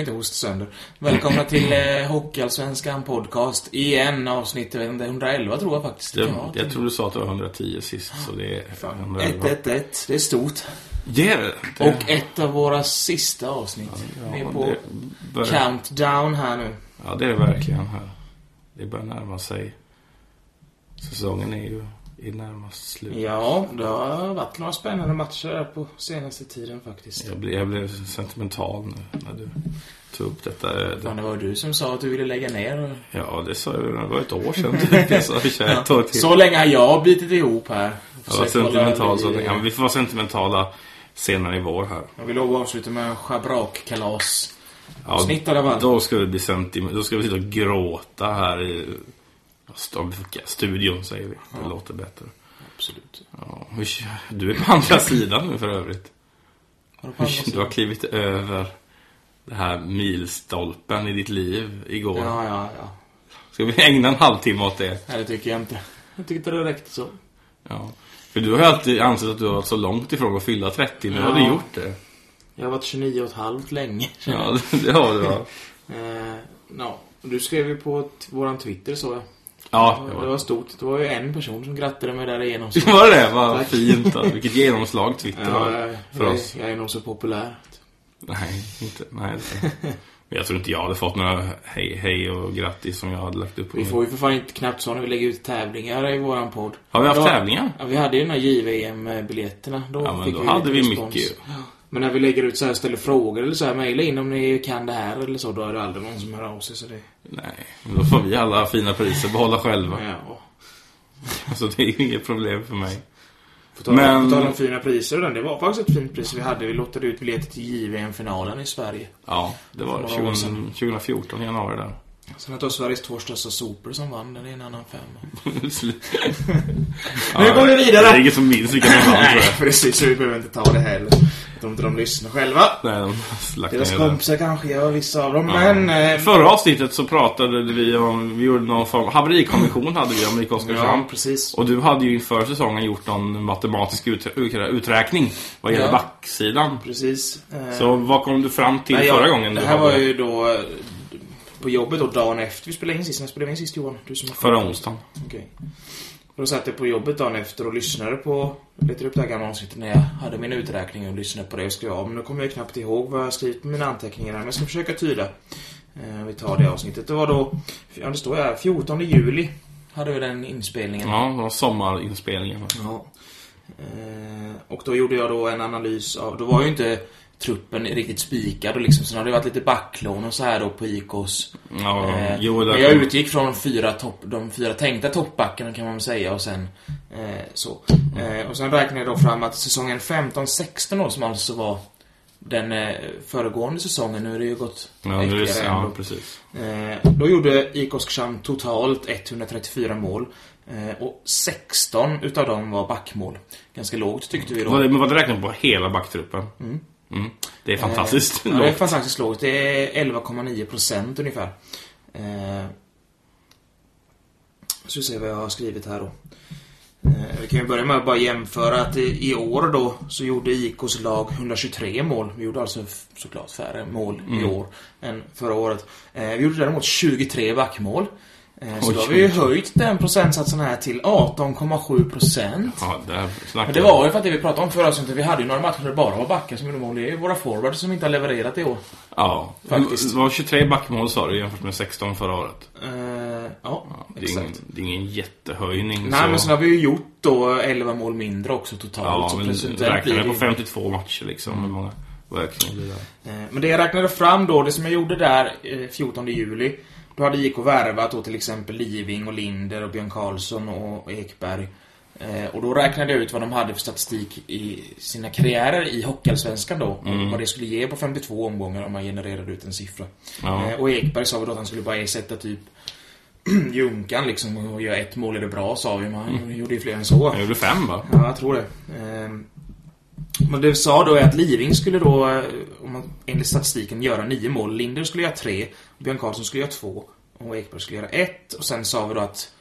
Vi inte hosta sönder. Välkomna till eh, Hockeyallsvenskan podcast. Igen avsnitt, jag vet inte, 111 tror jag faktiskt. Kan vara. jag tror du sa att det var 110 sist, så det är 111. 111, det är stort. Det är det. Och ett av våra sista avsnitt. ja, vi är på börjar- countdown här nu. Ja, det är det verkligen här. Det börjar närma sig. Säsongen är ju i närmast slut. Ja, det har varit några spännande matcher här på senaste tiden faktiskt. Jag, blev, jag blev sentimental nu när du tog upp detta. Det, Fan, det var du som sa att du ville lägga ner. och- ja, det sa jag det var ett år sedan. typ. Jag sa år till. Så länge har jag bitit ihop här. Jag var sentimental. Så, i- ja, vi får vara sentimentala senare i vår här. Jag vill lov att avsluta med schabrakkalas. Ja, Snitt. Då ska vi bli sentiment. Då ska vi sitta och gråta här i studion, säger vi. Det låter bättre. Absolut. Ja, du är på andra sidan nu för övrigt. Du har klivit över det här milstolpen i ditt liv igår. Ja, ja, ja. Ska vi ägna en halvtimme åt det? Nej, det tycker jag inte. Jag tycker inte det räckte så. Ja. För du har ju alltid ansett att du har varit så långt ifrån att fylla 30. Nu har du Ja. gjort det. Jag har varit 29 och ett halvt länge. Ja, det har du. Ja, Eh, ja. Du skrev ju på våran Twitter så jag. Ja Det var stort. Det var ju en person som grattade mig där igenom. Var det det? Vad Tack. fint. Då. Vilket genomslag Twitter Ja, har för jag, oss. jag är nog så populär. Nej, inte. Nej, det. Men jag tror inte jag hade fått några hej, hej och grattis som jag hade lagt upp Vi får ju för fan inte knappt så när vi lägger ut tävlingar i våran podd. Har vi haft Då- tävlingar? Ja, vi hade ju den här JVM-biljetterna. Då Ja, men fick då vi hade vi respons. mycket. Men när vi lägger ut så här, ställer frågor eller så här, mejla in om ni kan det här eller så, då är det aldrig någon som hör av sig. Så det... Nej, men då får vi alla fina priser behålla själva. Ja. Så det är ju inget problem för mig. På tal, Men- på tal om fina priser och den, det var faktiskt ett fint pris vi hade. Vi lottade ut biljetter till JVM-finalen i Sverige. Ja, det var För några år 20, sedan. 2014 i januari där. Sen att det var Sveriges två största sopor som vann, den är en annan femma. Nu går vi vidare. Det är ingen som minns vilka de vann Nej, precis. Så vi behöver inte ta det heller. Jag tror inte de lyssnar själva. Nej, de Deras kompisar kanske gör vissa av dem, Ja. men... Eh, Förra avsnittet så pratade vi om, vi gjorde någon form, haverikommission hade vi om IK Oskarshamn. ja, precis. Och du hade ju inför säsongen gjort någon matematisk ut, ut, uträkning vad gäller Ja. backsidan. Precis. Eh, Så vad kom du fram till nej, jag- förra gången? Det här hade- var ju då eh, på jobbet då dagen efter vi spelade in sist. När spelade vi in sist Johan? Du som har Förra onsdagen. Okej. Och då satt jag på jobbet dagen efter och lyssnade på, letade upp det här gamla avsnittet när jag hade min uträkning och lyssnade på det och skrev av. Men nu kommer jag knappt ihåg vad jag skrivit på mina anteckningar men jag ska försöka tyda. Eh, vi tar det avsnittet. Det var då, ja det står här, 14 juli hade vi den inspelningen. Ja, det var sommarinspelningen. Ja. Eh, och då gjorde jag då en analys av, då var ju inte truppen riktigt spikad och liksom, sen har det varit lite backlån och så här då på IKs. Ja, Eh, jo, men jag utgick från de fyra, topp, de fyra tänkta toppbackarna kan man väl säga och sen eh, så. Eh, och sen räknade jag då fram att säsongen 15-16 då som alltså var den eh, föregående säsongen, nu är det ju gått Ja, nu är det, ja, precis. Eh, då gjorde IK Oskarshamn totalt 134 mål. Eh, och 16 utav dem var backmål. Ganska lågt tyckte vi då. Men var det räknat på hela backtruppen? Mm. Det är fantastiskt Eh, ja, det är lågt. fantastiskt lågt. Det är 11,9 procent ungefär. Eh, så se vad jag har skrivit här då. Eh, vi kan ju börja med att bara jämföra att i, i år då så gjorde IKs lag 123 mål. Vi gjorde alltså såklart färre mål i Mm. år än förra året. Eh, vi gjorde däremot 23 backmål. Eh, så då har vi ju höjt den procentsatsen här till 18,7 procent. Ja, där det var ju för att det vi pratade om förra avsnittet. Vi hade ju några matcher där det bara var backar som gjorde mål. Det är ju våra forwards som inte har levererat i år. Ja, Faktiskt. Det var 23 backmål sa du jämfört med 16 förra året. Eh, ja, Ja, det, är ingen, det är ingen jättehöjning. Nej, så... men sen har vi ju gjort då 11 mål mindre också totalt. Ja, men räknar vi det på ju- 52 matcher liksom. Mm. Hur många det? Eh, Men det jag räknade fram då, det som jag gjorde där eh, 14 juli. Då hade IK värvat då till exempel Living och Linder och Björn Karlsson och Ekberg. Eh, Och då räknade jag ut vad de hade för statistik i sina karriärer i Hockeyallsvenskan då. Och Mm. vad det skulle ge på 52 omgångar om man genererade ut en siffra. Ja. Eh, Och Ekberg sa då att han skulle bara ersätta typ Junkan liksom och göra ett mål är det bra sa vi, men han gjorde ju fler än så. Jag gjorde fem va? Ja, jag tror det. Ehm, Men det vi sa då är att Living skulle då, eh, om man, enligt statistiken, göra nio mål. Linder skulle göra tre, Björn Karlsson skulle göra två och Ekberg skulle göra ett. Och sen sa vi då att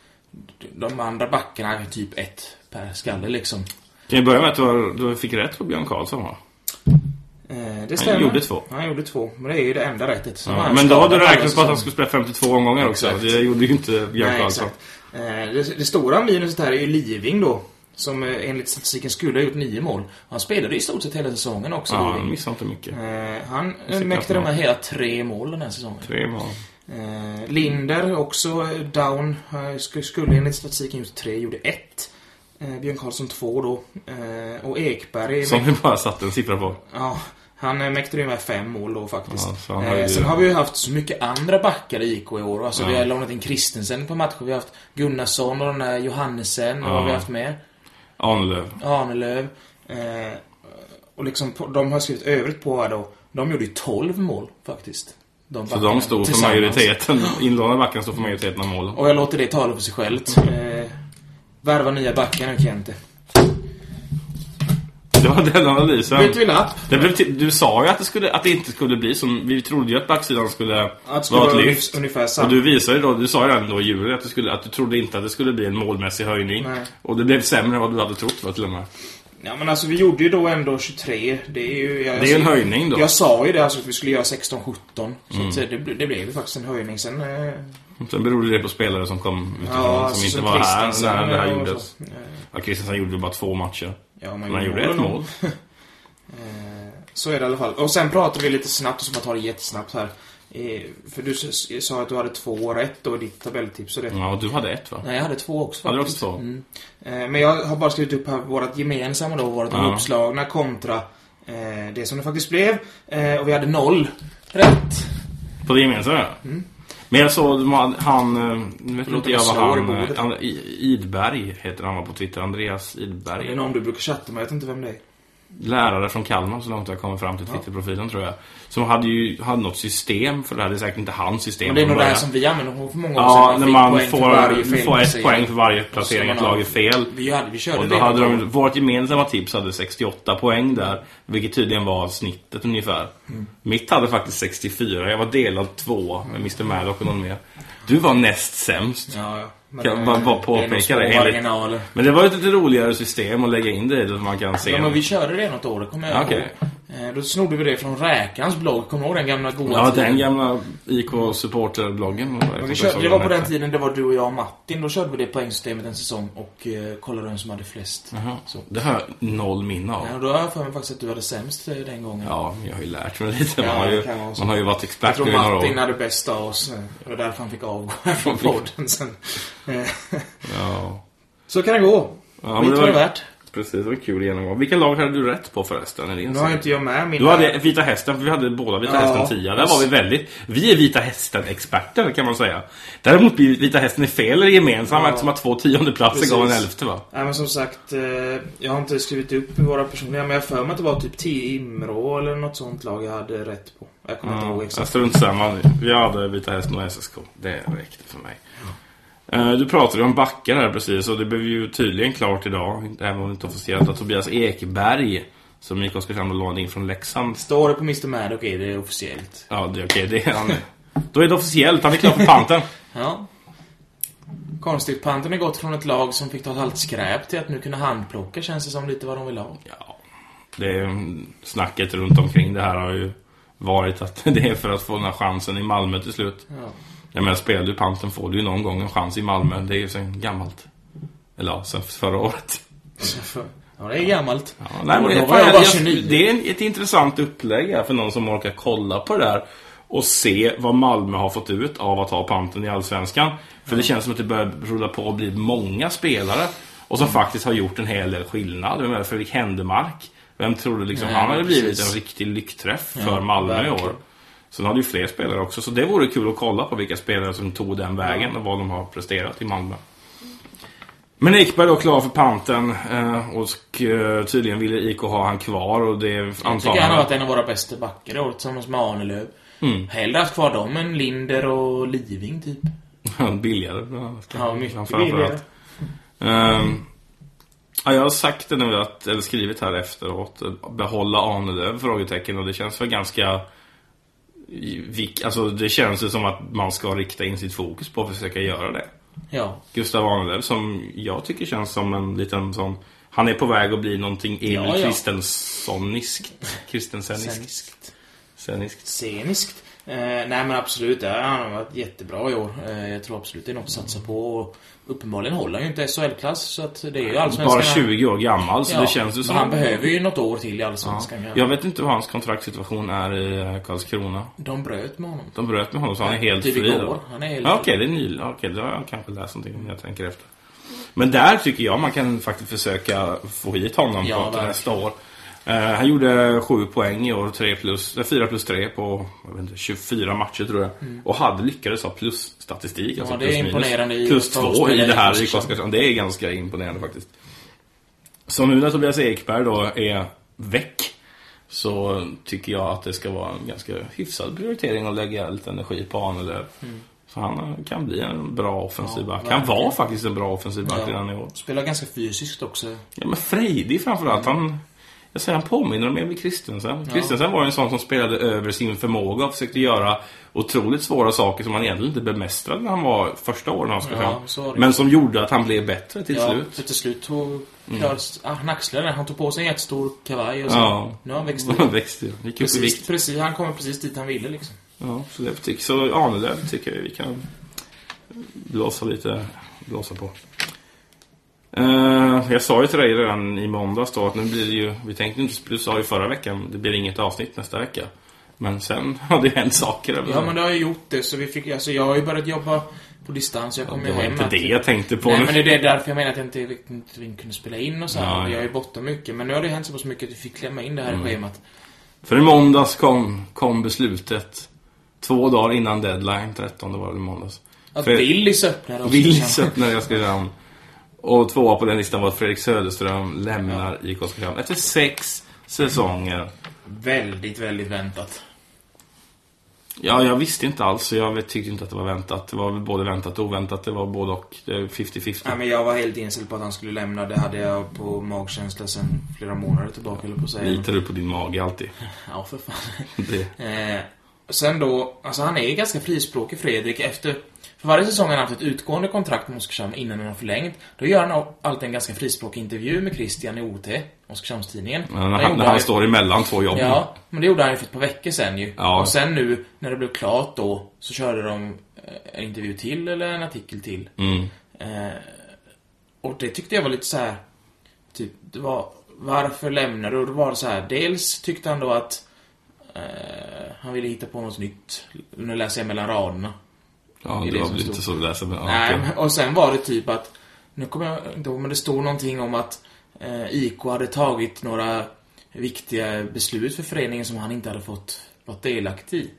de andra backarna är typ ett per skalle liksom. Kan jag börja med att du, har, du fick rätt på Björn Karlsson va? Eh, det stämmer. gjorde två. Han gjorde två. Men det är ju det enda rättet. Ja, han men då hade du räknat på att han skulle spela 52 omgångar också. Exakt. Det gjorde ju inte Björn Nej, Karlsson. Eh, det, det stora minuset här är ju Living då. Som eh, enligt statistiken skulle ha gjort nio mål. Han spelade i stort sett hela säsongen också, Ja, han missade inte mycket. Eh, han eh, mäktade knappt med hela tre mål den här säsongen. Tre mål. Linder också down. Sk- skulle enligt statistiken gjort tre, gjorde ett. Björn Karlsson två då. Och Ekberg... Som vi bara satte en siffra på. Ja, han mäktade ju med fem mål då faktiskt. Ja, eh, sen har vi ju haft så mycket andra backar i IK i år. Alltså vi Ja. har lånat in Kristensen på matcher. Vi har haft Gunnarsson och den där Johannesen. Och Ja. har vi haft mer? Arnelöv. Arnelöv. Eh, och liksom, de har skrivit övrigt på här då. De gjorde ju 12 mål faktiskt. De Så backarna de stod för majoriteten. Inlånade backen stod för majoriteten av målen. Och jag låter det tala för sig självt. Eh, värva nya backar nu Kente. Det var den analysen. Byter vi lapp. Det blev till, du sa ju att det, skulle, att det inte skulle bli som... Vi trodde ju att backsidan skulle Att skulle vara ett lyft. ungefär samma. Och du visade ju då, du sa ju redan då i juli att du, skulle, att du trodde inte att det skulle bli en målmässig höjning. Nej. Och det blev sämre än vad du hade trott var till och med. Ja men alltså vi gjorde ju då ändå 23. Det är ju... Jag, Det är ju en höjning då. Jag sa ju det alltså att vi skulle göra 16-17. Så Mm. det, det blev ju faktiskt en höjning. Sen... Eh, Sen berodde det på spelare som kom utifrån, ja, som alltså, inte var här när det här gjordes. Ja, Kristiansen gjorde bara två matcher. Ja, Men han gjorde ett mål. Eh, Så är det i alla fall. Och sen pratade vi lite snabbt, och så bara ta det jättesnabbt här. Eh, För du sa att du hade två rätt då i ditt tabelltips och det. Ja, och du hade ett va? Nej, jag hade två också Hade du faktiskt. också två? Mm. Eh, Men jag har bara skrivit upp här vårt gemensamma då, vårt Ja. uppslagna kontra det som det faktiskt blev. Och vi hade noll rätt. På det gemensamma? Mm. Men jag såg hade- han, eh, vet inte jag vad han, han, I- Idberg heter han var på Twitter, Andreas Det är Idberg. någon du brukar chatta med, jag vet inte vem det är. Lärare från Kalmar så långt jag kommer fram till Twitterprofilen tror jag. Som hade ju, hade något system för det här, det är säkert inte hans system Men det är nog det här som vi använde för många år Ja, sedan. när man får, varje får ett poäng för varje placering man ett lag är fel. Vi, hade, vi körde Och det. då hade något de, år. vårt gemensamma tips hade 68 poäng där. Vilket tydligen var snittet ungefär. Mm. Mitt hade faktiskt 64. Jag var delad två med Mr. Maddock och någon mer. Du var näst sämst. Ja, ja. Men, Kan eh, bara- påpeka det, enligt-. Men det var ju ett lite roligare system att lägga in det i, man kan se. Ja, men vi körde det något år, det kommer jag Okej. ihåg. Eh, Då snodde vi det från Räkans blogg. Kommer du ihåg den gamla goda Ja, tiden? den gamla vi körde, det var på den tiden det var du och jag och Martin. Då körde vi det poängsystemet en säsong och eh, kollade vem som hade flest. Jaha, Så. det har jag noll minne av. Ja, då har jag för mig faktiskt att du hade sämst eh, den gången. Ja, jag har ju lärt mig lite. Ja, Man har det ju, man har ju varit jag expert tror nu i några Martin hade bäst av oss. Det var därför han fick avgå från podden sen. Ja. Så kan det gå. Ja, Ja, men det det var- är värt. Precis, det var en kul genomgång. Vilka lag hade du rätt på förresten? Nu har inte jag med min... Du hade Vita Hästen, för vi hade båda Vita Ja. Hästen 10. Där var vi väldigt... Vi är Vita Hästen-experter kan man säga. Däremot blir Vita Hästen i fel eller gemensam Ja. eftersom att två tionde gav en elfte va? Nej men som sagt, eh, jag har inte skrivit upp våra personliga, men jag för mig att det var typ Timrå eller något sånt lag jag hade rätt på. Jag kommer inte ihåg Ja, exakt. strunt samma. Vi hade Vita Hästen och SSK. Det räckte för mig. Eh, Du pratade om backar här precis och det blev ju tydligen klart idag, även om det inte är officiellt, att Tobias Ekberg, som gick Oskarshamn och lånade in från Leksand. Står det på Mr. Maddock är det officiellt. Ja, det är okej. Det är han. Då är det officiellt. Han är klar för panten. Ja. Konstigt, Panten har gått från ett lag som fick ta allt skräp till att nu kunna handplocka känns det som lite vad de vill ha. Ja, det är snacket runt omkring det här har ju varit att det är för att få den här chansen i Malmö till slut. Ja. Jag menar, spelar du panten får du ju någon gång en chans i Malmö. Det är ju sen gammalt. Eller ja, sen förra året. Ja, det är gammalt. Ja, nej, men det, jag bara jag, 29. det är ett intressant upplägg här för någon som orkar kolla på det där och se vad Malmö har fått ut av att ha panten i Allsvenskan. För det känns som att det börjar rulla på och bli många spelare och som faktiskt har gjort en hel del skillnad. Jag menar, Fredrik Händemark, vem trodde liksom Nej, han hade blivit en riktig lyckträff Ja, för Malmö i verkligen. år. Sen hade ju fler spelare också, så det vore kul att kolla på vilka spelare som tog den vägen och vad de har presterat i Malmö. Men Ekberg då klar för panten eh, och eh, tydligen ville IK ha han kvar och det Jag tycker antagligen... han har varit en av våra bästa backar i år tillsammans med Arnelöv. Mm. Hellre haft kvar dem än Linder och Living typ. billigare. Ja, mycket billigare. Ehm, ja, jag har sagt det nu, att, eller skrivit här efteråt, eh, behålla Arnelöv? Frågetecken och det känns väl ganska... Alltså det känns ju som att man ska rikta in sitt fokus på att försöka göra det. Ja. Gustav Arnelöv som jag tycker känns som en liten sån han är på väg att bli någonting Emil Ja, ja. Kristensoniskt. Kristenseniskt. Seniskt. Seniskt. Sceniskt. Eh, nej men absolut, det han har varit jättebra i år. Eh, jag tror absolut det är något att satsa på. Och uppenbarligen håller han ju inte SHL-klass så att det är ju allsvenskan. Bara 20 år gammal, så Ja, det känns ju som... han behöver ju något år till i Ja. allsvenskan. Jag vet inte vad hans kontraktssituation är i eh, Karlskrona. De bröt med honom. De bröt med honom så han är helt Typ fri igår. då. Han är helt Ja, okej, det är ny. Okej, då har jag kanske läst någonting om jag tänker efter. Men där tycker jag man kan faktiskt försöka få hit honom Ja, på nästa år. Eh, han gjorde 7 poäng i år, 3 plus, eh, 4 plus 3 på inte, 24 matcher tror jag. Och hade lyckades ha plusstatistik. alltså Mm. det är plus minus. imponerande i- Plus för att 2 i det här i Oskarshamn. Det är ganska imponerande faktiskt. Så nu när Tobias Ekberg då är väck så tycker jag att det ska vara en ganska hyfsad prioritering att lägga lite energi på Ahnelöv. Så han eh, kan bli en bra offensiv Ja, back. Han var faktiskt en bra offensiv back redan i år. Spelar ganska fysiskt också. Ja, men Frejdig framförallt. Han, jag säger, han påminner om Emil Kristensen. Kristensen var en sån som spelade över sin förmåga och försökte göra otroligt svåra saker som han egentligen inte bemästrade när han var första åren han skulle Ja, fram. Men som gjorde att han blev bättre till ja, slut. Mm. för till slut tog... Ja, ah, han axlade den. Han tog på sig en jättestor kavaj och så. Ja. Nu har han växt Han upp. växte. Gick upp i Precis, vikt. precis, han kommer precis dit han ville liksom. Ja, så det tycker Så Ahnelöv tycker jag vi kan blåsa lite, blåsa på. Eh, jag sa ju till dig redan i måndags då att nu blir det ju, vi tänkte inte, du sa ju förra veckan, det blir inget avsnitt nästa vecka. Men sen har det hänt saker. eller? Ja, men det har ju gjort det. Så vi fick, alltså jag har ju börjat jobba på distans. Jag kommer det ju var hem inte att- det jag tänkte på Nej, nu. men det är därför jag menar att jag inte riktigt inte kunde spela in och så. Ja, Jag ja. är ju borta mycket. Men nu har det hänt så pass mycket att vi fick klämma in det här i schemat. För i måndags kom, kom beslutet. Två dagar innan deadline, 13 var det i måndags. Att Willys öppnade också. Willys öppnade jag skrev namn. Och tvåa på den listan var att Fredrik Söderström lämnar IK Oskarshamn efter sex säsonger. Väldigt, väldigt väntat. Ja, jag visste inte alls. så Jag tyckte inte att det var väntat. Det var både väntat och oväntat. Det var både och. Det är 50-50. Nej, men jag var helt inställd på att han skulle lämna. Det hade jag på magkänsla sen flera månader tillbaka, eller på att säga. Litar du på din mage alltid? Ja, för fan. Det. Eh, sen då, alltså han är ganska frispråkig Fredrik efter... För varje säsong har han haft ett utgående kontrakt med Oskarshamn innan han har förlängt. Då gör han alltid en ganska frispråkig intervju med Christian i OT, Oskarshamnstidningen. Ja, när han, när han ju- står emellan två jobb. Ja, men det gjorde han ju för ett par veckor sen ju. Ja. Och sen nu, när det blev klart då, så körde de eh, en intervju till eller en artikel till. Mm. Eh, och det tyckte jag var lite så här. Typ, det var, varför lämnar du? Och då var det så här, dels tyckte han då att eh, han ville hitta på något nytt. Nu läser jag mellan raderna. Ja, Det det det var som väl stod. så läsa men, ja, Nej, men- och sen var det typ att, nu kommer jag inte ihåg, men det stod någonting om att eh, IK hade tagit några viktiga beslut för föreningen som han inte hade fått vara delaktig i.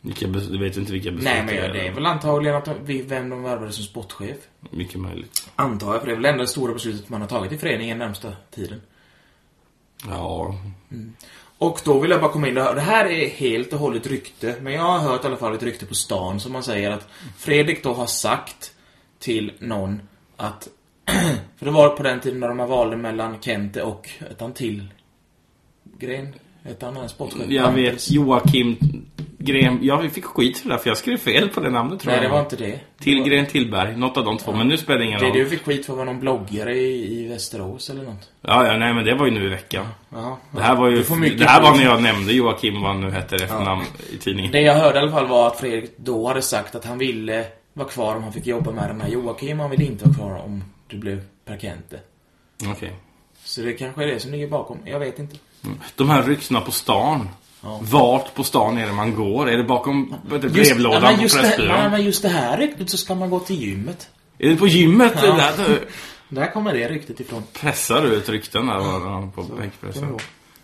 Vilka, du vet inte vilka beslut Nej, men det är väl antagligen att vem de värvade som sportchef. Mycket möjligt. Antar jag, för det är väl det enda stora beslutet man har tagit i föreningen närmsta tiden. Ja, och då vill jag bara komma in, och det här är helt och hållet rykte, men jag har hört i alla fall ett rykte på stan som man säger att Fredrik då har sagt till någon att För det var på den tiden när de valde mellan Kente och ett till gren ett annan sportchef. jag vet Joakim Gren. Jag fick skit för det där, för jag skrev fel på det namnet tror Nej, jag. det var inte det. Tillgren Tillberg, något av de två. Men nu spelar det ingen Det roll. du fick skit för var någon bloggare i, i Västerås eller något. Ja, ja, nej men det var ju nu i veckan. Ja. Det här var ju, Du det här var när jag nämnde Joakim, vad han nu hette efternamn i tidningen. Det jag hörde i alla fall var att Fredrik då hade sagt att han ville vara kvar om han fick jobba med den här Joakim. Han ville inte vara kvar om det blev per Kente. Okej. Så det kanske är det som ligger bakom. Jag vet inte. De här ryktena på stan. Ja. Vart på stan är det man går? Är det bakom Just- brevlådan ja, på Pressbyrån? nej, men just det här ryktet så ska man gå till gymmet. Är det på gymmet? Ja. Det där, Där kommer det ryktet ifrån. pressar du ut rykten där var- på bänkpressen?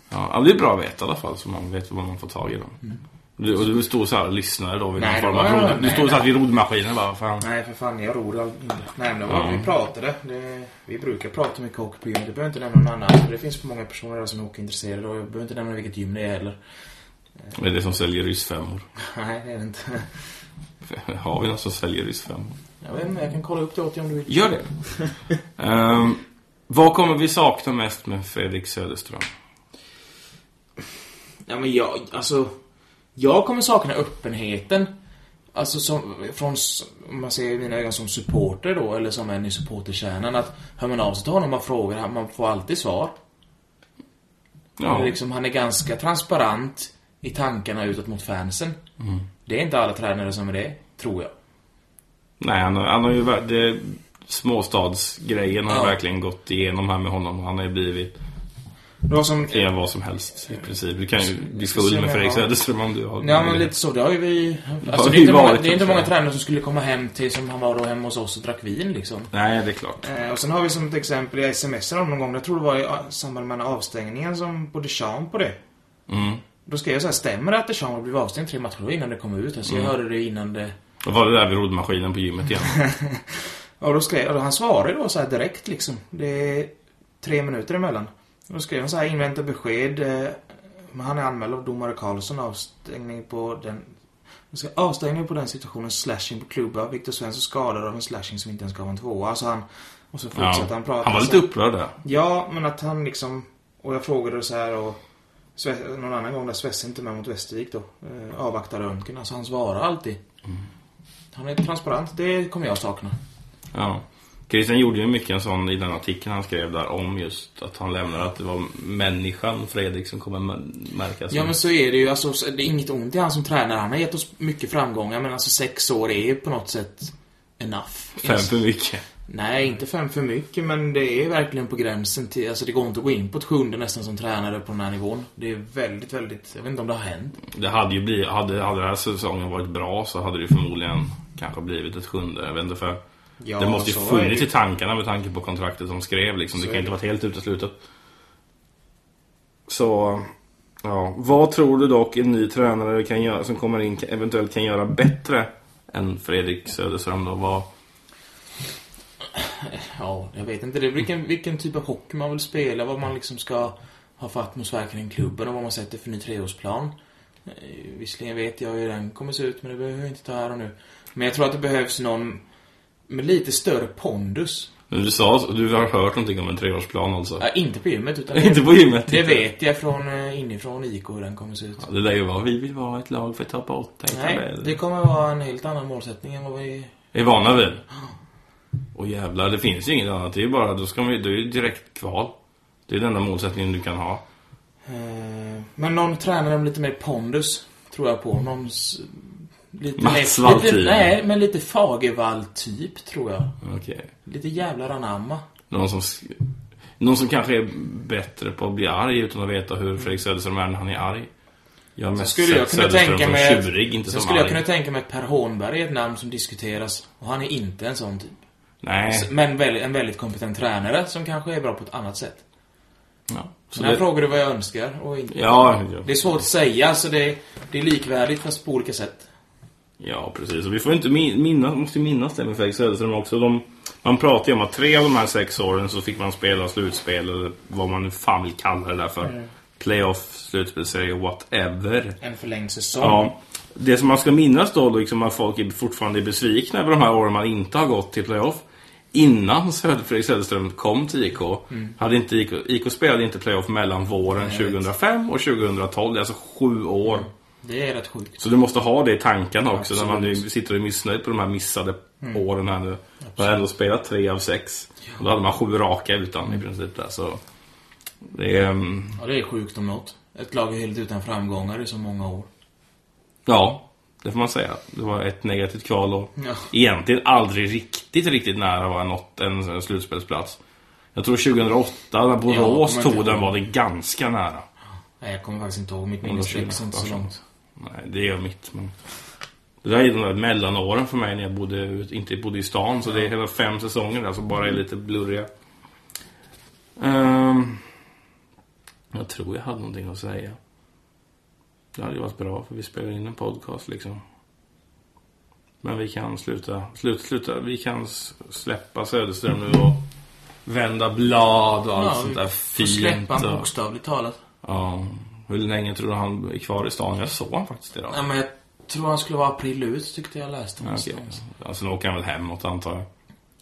Ja, ja, det är bra att veta i alla fall, så man vet vad man får tag i dem. Du, och du stod så här och lyssnade då vid Nej, någon form av rod, Du stod så här vid rodmaskinen bara, fan. Nej, för fan, jag ror inte. Nej, men det var Ja. vi pratade. Det, vi brukar prata mycket hockey gymmet. Jag behöver inte nämna någon annan. För det finns för många personer där som är hockeyintresserade. Och jag behöver inte nämna vilket gym det är heller. Det är det som säljer ryssfemmor. Nej, det är det inte. Har vi någon som säljer ryssfemmor? Jag vet inte, jag kan kolla upp det åt dig om du vill. Gör det. Ehm, vad kommer vi sakna mest med Fredrik Söderström? Ja, men jag, alltså... Jag kommer sakna öppenheten. Alltså som, från, om man ser i mina ögon som supporter då, eller som en i supporterkärnan, att hör man av sig till honom och frågar, man får alltid svar. Ja. Liksom, han är ganska transparent i tankarna utåt mot fansen. Mm. Det är inte alla tränare som är det, tror jag. Nej, han har, han har ju det, småstadsgrejen har Ja. verkligen gått igenom här med honom. Han har ju blivit Det var som... kan göra vad som helst i princip. Du kan ju bli full med Fredrik Söderström om du har Ja men lite så, det har ju vi... Alltså, det är inte många, det är inte många tränare som skulle komma hem till som han var då hemma hos oss och drack vin liksom. Nej, det är klart. Eh, och sen har vi som ett exempel, jag smsade om någon gång, jag tror det var i samband med en avstängningen som på Deschamps på det. Mm. Då skrev jag så här, stämmer det att Deschamps har blivit avstängd tre matcher innan det kom ut? Alltså jag hörde det innan det... Då var det där vid roddmaskinen på gymmet igen. Och då skrev och han svarade då så direkt liksom. Det är tre minuter emellan. Då skrev han så här, invänta besked. Eh, men han är anmäld av domare Karlsson, avstängning på den... Avstängning på den situationen, slashing på klubba. Viktor Svensson skadad av en slashing som inte ens gav en tvåa. Alltså han... Och så fortsatte Ja. han prata. Han var lite upprörd där. Ja, men att han liksom... Och jag frågade så här och... Någon annan gång där Svesse inte med mot Västervik då. Eh, avvaktar röntgen. Alltså han svarar alltid. Han är transparent. Det kommer jag sakna. Ja. Christian gjorde ju mycket en sån i den artikeln han skrev där om just att han lämnade att det var människan Fredrik som kommer mär- märkas. Ja men så är det ju. Alltså, så- det är inget ont i han som tränare. Han har gett oss mycket framgångar. Men alltså sex år är ju på något sätt enough. Fem för mycket. Nej, inte fem för mycket. Men det är verkligen på gränsen till... Alltså det går inte att gå in på ett sjunde nästan som tränare på den här nivån. Det är väldigt, väldigt... Jag vet inte om det har hänt. Det hade ju blivit, hade, hade den här säsongen varit bra så hade det ju förmodligen kanske blivit ett sjunde. Jag vet inte för Ja, det måste ju funnits det i tankarna med tanke på kontraktet som skrev liksom. Det kan är inte det. varit helt uteslutet. Så, ja. Vad tror du dock en ny tränare kan göra, som kommer in eventuellt kan göra bättre än Fredrik Söderström då? Vad, Ja, jag vet inte. Det är vilken, vilken typ av hockey man vill spela, vad man liksom ska ha för atmosfär kring klubben och vad man sätter för ny treårsplan. Eh, Visserligen vet jag hur den kommer se ut, men det behöver vi inte ta här och nu. Men jag tror att det behövs någon med lite större pondus. Men du sa, du har hört någonting om en treårsplan alltså? Ja, inte på gymmet, utan Inte på gymmet? det inte. vet jag från eh, inifrån IK hur den kommer se ut. Ja, det lär ju vara, vi vill vara ett lag för topp 8 i Nej, det kommer vara en helt annan målsättning än vad vi... är vana vid. Och jävlar, det finns ju inget annat. Det är ju bara, då ska man ju, det är ju direkt kval. Det är den enda målsättningen du kan ha. Eh, Men någon tränare med lite mer pondus, tror jag på. Någon... Lite Mats lite. Nej, men lite Fagervall-typ, tror jag. Okej. Lite jävlar anamma. Någon som, någon som kanske är bättre på att bli arg utan att veta hur Fredrik Söderström är när han är arg. Jag har Så mest skulle jag kunna tänka mig... tjurig, inte som skulle jag arg. kunna tänka mig att Per Hånberg är ett namn som diskuteras. Och han är inte en sån typ. Nej. Men väldigt, en väldigt kompetent tränare som kanske är bra på ett annat sätt. Ja. Så här det, frågar du vad jag önskar och inte. ja, ja. Det är svårt att säga, så det, det är likvärdigt fast på olika sätt. Ja, precis. Och vi får inte min- minnas, måste minnas det med Fredrik Söderström också. De, man pratar ju om att tre av de här sex åren så fick man spela slutspel, eller vad man nu fan vill kalla det där för. Mm. Playoff, slutspelserie, whatever. En förlängd säsong. Ja, det som man ska minnas då, liksom att folk är fortfarande är besvikna över de här åren man inte har gått till playoff. Innan Fredrik Söderström kom till IK, hade inte IK, IK spelade inte playoff mellan våren Nej, jag vet. 2005 och 2012. Det är alltså sju år. Det är rätt sjukt. Så du måste ha det i tankarna också när man nu Absolut. sitter och är missnöjd på de här missade åren här nu. Man har ändå spelat tre av sex. Och då hade man sju raka utan i princip där, så... Det är... mm, Ja, det är sjukt om något. Ett lag är helt utan framgångar i så många år. Ja, det får man säga. Det var ett negativt kval och Ja. egentligen aldrig riktigt, riktigt nära var nått en, slutspelsplats. Jag tror 2008 när Borås men tog den var det ganska nära. Nej, jag kommer faktiskt inte ihåg. Mitt minne sträcker inte så 2008. långt. Nej, det är mitt. Men... Det där är de där mellanåren för mig när jag bodde, inte bodde i stan. Så det är hela fem säsonger där som bara är lite blurriga. Ehm, jag tror jag hade någonting att säga. Det hade ju varit bra för vi spelar in en podcast liksom. Men vi kan sluta, sluta, sluta. Vi kan släppa Söderström nu och vända blad och allt Ja, sånt där fint. släppa och- bokstavligt talat. Ja. Hur länge tror du han är kvar i stan? Jag såg han faktiskt idag. Ja, men jag tror han skulle vara april ut, tyckte jag läste Ja, någonstans. Alltså nu åker han väl hemåt antar jag.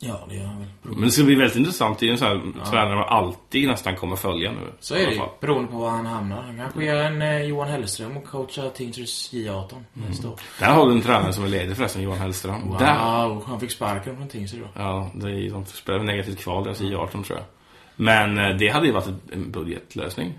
Ja, det gör han väl. Men det ska bli väldigt intressant. Det är en sån här tränare man alltid nästan kommer följa nu. Så är det ju, beroende på var han hamnar. Han kanske gör en eh, Johan Hellström och coachar Tingsryds J18 nästa år. Där har du en tränare som är ledig förresten, Johan Hellström. Wow, Där. han fick sparken från Tingsryd då. Ja, det är, de spelar negativt kval deras I18 tror jag. Men eh, det hade ju varit en budgetlösning.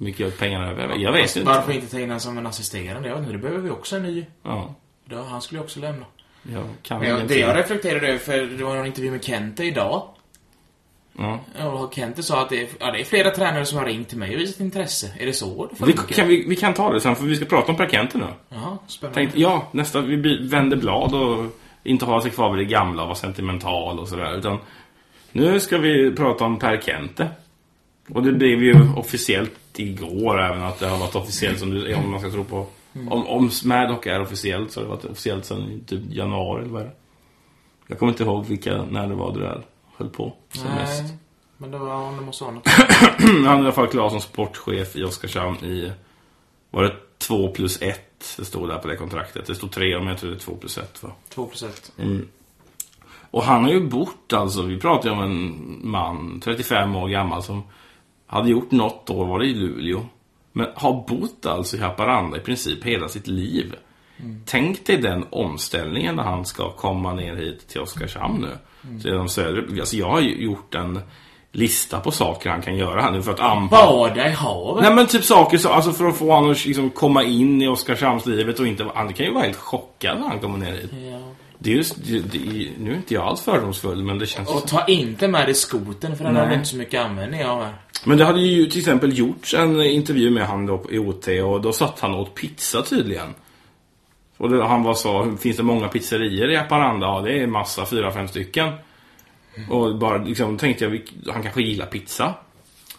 Mycket pengarna över. Jag vet inte. Varför inte ta in han som en assisterande? Jag vet inte, det behöver vi också en ny. Ja, Då, han skulle ju också lämna. jag kan jag, det jag reflekterade över, för det var en intervju med Kente idag. Ja. Och Kente sa att det är, ja, det är flera tränare som har ringt till mig och visat intresse. Är det så det Vi kan, vi, vi kan ta det sen, för vi ska prata om Per Kente nu. Jaha, spännande. Tänkte, ja, nästa, vi vänder blad och inte hålla sig kvar vid det gamla och vara sentimental och sådär. Utan nu ska vi prata om Per Kente. Och det blev ju officiellt igår även att det har varit officiellt som du, om man ska tro på. Om, om Smaddock är officiellt så har det varit officiellt sedan typ januari eller vad är det? Jag kommer inte ihåg vilka, när det var det där höll på som mest. Nej, men det var, det måste något. Han är i alla fall klar som sportchef i Oskarshamn i... Var det 2 plus 1? Det stod där på det kontraktet. Det stod 3 men jag tror det är 2 plus 1 va? 2 plus 1. Och han har ju bott alltså, vi pratar ju om en man, 35 år gammal som hade gjort något år, var det i Luleå. Men har bott alltså i Haparanda i princip hela sitt liv. Tänk dig den omställningen när han ska komma ner hit till Oskarshamn nu. De södra, alltså jag har ju gjort en lista på saker han kan göra här nu för att anpassa Bada i havet. Nej men typ saker så, alltså för att få honom att liksom komma in i Oskarshamnslivet och inte, han kan ju vara helt chockad när han kommer ner hit. Ja. Det är just, det, det, nu är inte jag alls fördomsfull men det känns Och ta inte med dig skoten för den Nej. har du inte så mycket användning av här. Men det hade ju till exempel gjorts en intervju med han då i OT och då satt han och åt pizza tydligen. Och det, han var så, finns det många pizzerior i Haparanda? Ja, det är massa, fyra, fem stycken. Och bara liksom tänkte jag, han kanske gillar pizza.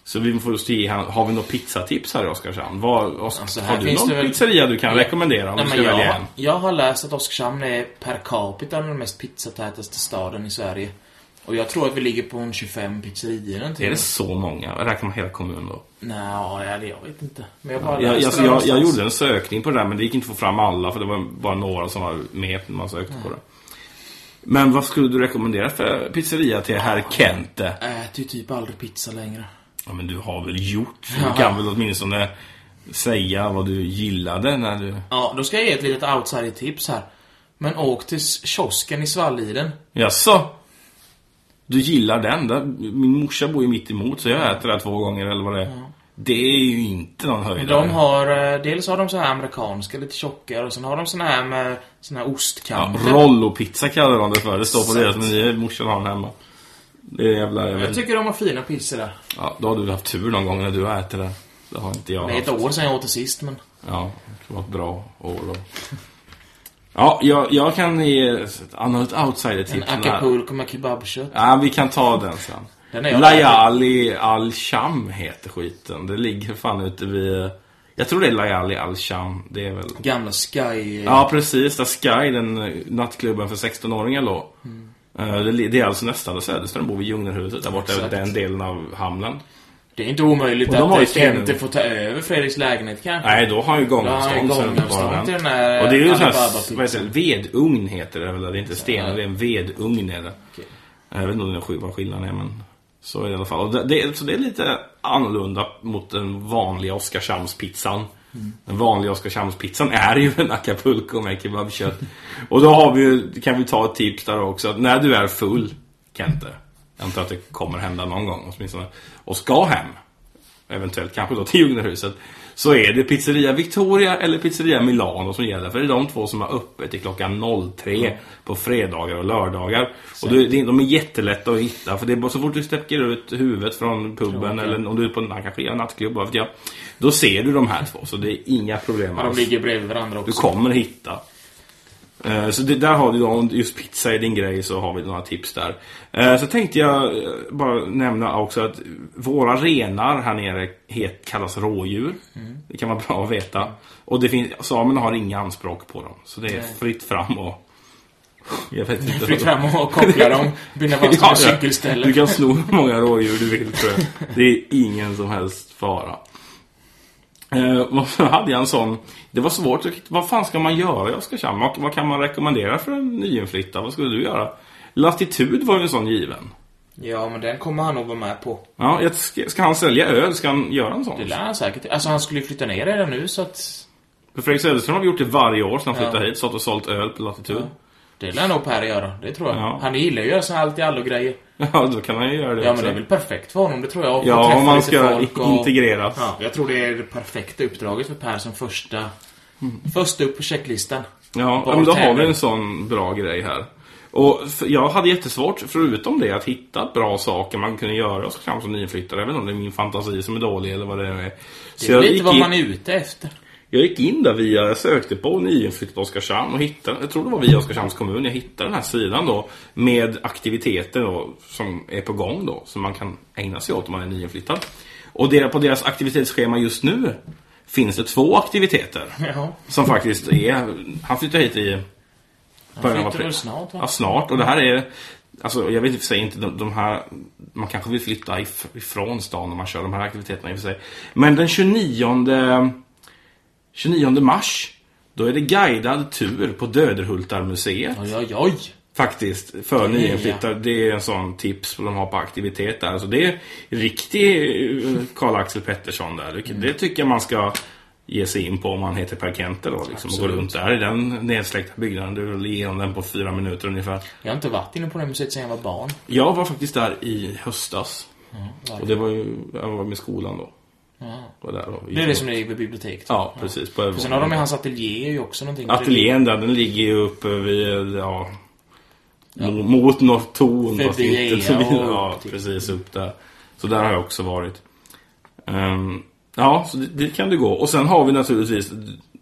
Så vi får han, har vi något pizzatips här i Oskarshamn? Vad, Oskar, Alltså, har du någon väl- pizzeria du kan rekommendera om Nej, du ska välja jag, en? jag har läst att Oskarshamn är per capita den mest pizzatätaste staden i Sverige. Och jag tror att vi ligger på en 25 pizzerior eller Är det så många? Räknar man hela kommunen då? Nej, ja, det- jag vet inte. Men jag bara Jag, läste alltså, jag, jag gjorde en sökning på det där men det gick inte att få fram alla för det var bara några som var med när man sökte på det. Men vad skulle du rekommendera för pizzeria till herr Kente? Äter ju typ aldrig pizza längre. Ja men du har väl gjort? Ja. Du kan väl åtminstone säga vad du gillade när du... Ja, då ska jag ge ett litet outsider-tips här. Men åk till kiosken i Svalliden. Jaså? Du gillar den? Där, min morsa bor ju mitt emot så jag äter där två gånger eller vad det är. Det är ju inte någon höjdare. De har, eh, dels har de så här amerikanska, lite tjockare, och sen har de såna här med såna här Ja, ostkanter. Rollo-pizza kallar de det för. Det står på deras meny. Morsan har den hemma. Det är jävla... Jag Jag tycker de har fina pizzor där. Ja, då har du haft tur någon gång när du har ätit det. Det har inte jag Det är ett haft. år sedan jag åt det sist, men... Ja, det var ett bra år då. Ja, jag, jag kan ge ett annat En outsider-tips. här. acapulco med kebabkött. Ja, vi kan ta den sen. Den Layali Al-Sham heter skiten. Det ligger fan ute vid... Jag tror det är Layali Al-Sham. Det är väl... Gamla Sky... Ja, precis. Där Sky, den nattklubben för 16-åringar låg. Eh, Det, li- det är alltså nästan Söderström bor vid Ljungnerhuset, där borta, Exakt. den delen av hamnen. Det är inte omöjligt de att inte scenen. får ta över Fredriks lägenhet kanske. Nej, då har han ju gångavstånd. sen gångavstånd bara till den. den här Och det är ju en sån här, vedugn heter det väl? Det är inte sten, det är en vedugn är det. Okej. Jag vet inte om det är vad skillnaden är, men så är det i alla fall. Och det, det, så det är lite annorlunda mot den vanliga Oskarshamnspizzan. Mm. Den vanliga Oskarshamnspizzan är ju en acapulco med kebabkött. Och då har vi ju, kan vi ta ett tips där också. Att när du är full, Kente, jag antar att det kommer hända någon gång åtminstone, och ska hem, eventuellt kanske då till Ljungnerhuset, så är det pizzeria Victoria eller pizzeria Milano som gäller. För det är de två som har öppet till klockan 03 på fredagar och lördagar. Och det, de är jättelätta att hitta, för det är bara så fort du sträcker ut huvudet från puben eller om du är på en kanske en nattklubb, jag. Då ser du de här två, så det är inga problem Ja, de alls. ligger bredvid varandra Du också. kommer hitta. Eh, Så det, där har du då, om just pizza är din grej så har vi några tips där. Eh, Så tänkte jag eh, bara nämna också att våra renar här nere het, kallas rådjur. Det kan vara bra att veta. Och det finns, samerna har inga anspråk på dem. Så det är Nej. fritt fram och... Jag vet inte. Fritt fram och koppla dem. Binda fast dem vid cykelstället. Du kan sno hur många rådjur du vill tror jag. Det är ingen som helst fara. Eh, så hade jag en sån... Det var svårt. Vad fan ska man göra i Oskarshamn? Vad, vad kan man rekommendera för en nyinflyttad? Vad skulle du göra? Latitud var ju en sån given. Ja, men den kommer han nog vara med på. Ja, jag- ska, ska han sälja öl? Ska han göra en Det sån? lär han säkert. Alltså, han skulle ju flytta ner redan nu, så att... För Fredrik Söderström har gjort det varje år sedan han Ja. flyttade hit. Stått och sålt öl på Latitud. Det lär nog Per göra, det tror jag. Ja. Han gillar ju att göra så här allt i allo grejer. Ja, då kan han ju göra det Ja, också. men det är väl perfekt för honom, det tror jag. Ja, om man ska och- integreras. Ja, jag tror det är det perfekta uppdraget för Per som första... Först upp på checklistan. Ja, men då har vi en sån bra grej här. Och jag hade jättesvårt, förutom det, att hitta bra saker man kunde göra som nyinflyttare. Inte om det är min fantasi som är dålig eller vad det är. Det Så är jag lite vad man är ute efter. Jag gick in där via, jag sökte på nyinflyttat Oskarshamn och hittade, jag tror det var via Oskarshamns kommun, jag hittade den här sidan då med aktiviteter då, som är på gång då, som man kan ägna sig åt om man är nyinflyttad. Och det, på deras aktivitetsschema just nu finns det två aktiviteter. Ja. Som faktiskt är... Han flyttar hit i början av april. väl snart, va? Ja, snart. Och det här är... Alltså, jag vet i och för sig inte de, de här... Man kanske vill flytta if, ifrån stan när man kör de här aktiviteterna i och för sig. Men den 29... 29 mars, då är det guidad tur på Döderhultarmuseet. Oj, oj, oj. Faktiskt, för nyinflyttade. Det är en sån tips de har på aktivitet där. Alltså det är riktig eh, Karl-Axel Pettersson där. Det, Mm. det tycker jag man ska ge sig in på om man heter Per Kenter då. Liksom, och gå runt där i den nedsläckta byggnaden. Du vill igenom den på fyra minuter ungefär. Jag har inte varit inne på det museet sedan jag var barn. Jag var faktiskt där i höstas. varför? Och det var ju, jag var med skolan då. Ja. Var där och, Det är det som ligger vid biblioteket. Ja, precis. På För sen har de ju hans ateljé ju också någonting. Ateljén där, den ligger ju uppe vid, ja... mo- Mot något torn. Förbi fast inte Ea förbi- och Ja, till- precis upp där. Så där har jag också varit. Ehm, ja, så det, det kan du gå. Och sen har vi naturligtvis,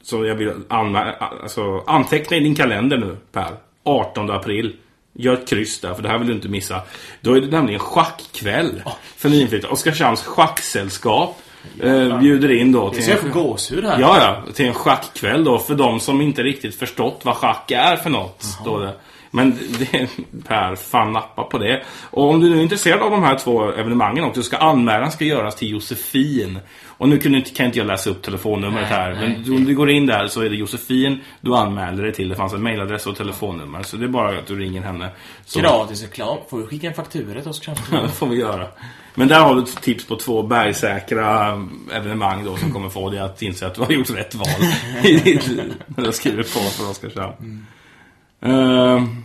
så jag vill anmä- alltså, anteckna i din kalender nu, Per. 18 april. Gör ett kryss där, för det här vill du inte missa. Då är det nämligen schackkväll för nyinflyttade. Oskarshamns schacksällskap eh, bjuder in då Det ser jag gåshud här. Ja, ja. Till en schackkväll då för de som inte riktigt förstått vad schack är för något. Står det. Men det, Per, fan nappa på det. Och om du nu är intresserad av de här två evenemangen också, ska anmälan ska göras till Josefin. Och nu kan, inte, jag läsa upp telefonnumret Nej, här. nej, men om du går in där så är det Josefin du anmäler dig till. Det fanns en mailadress och telefonnummer. Så det är bara att du ringer henne. Så Gratis reklam. Får vi skicka en faktura till oss kanske? det får vi göra. Men där har du ett tips på två bergsäkra evenemang då som kommer få dig att inse att du har gjort rätt val. När du skriver på för Oskarshamn. Ehm,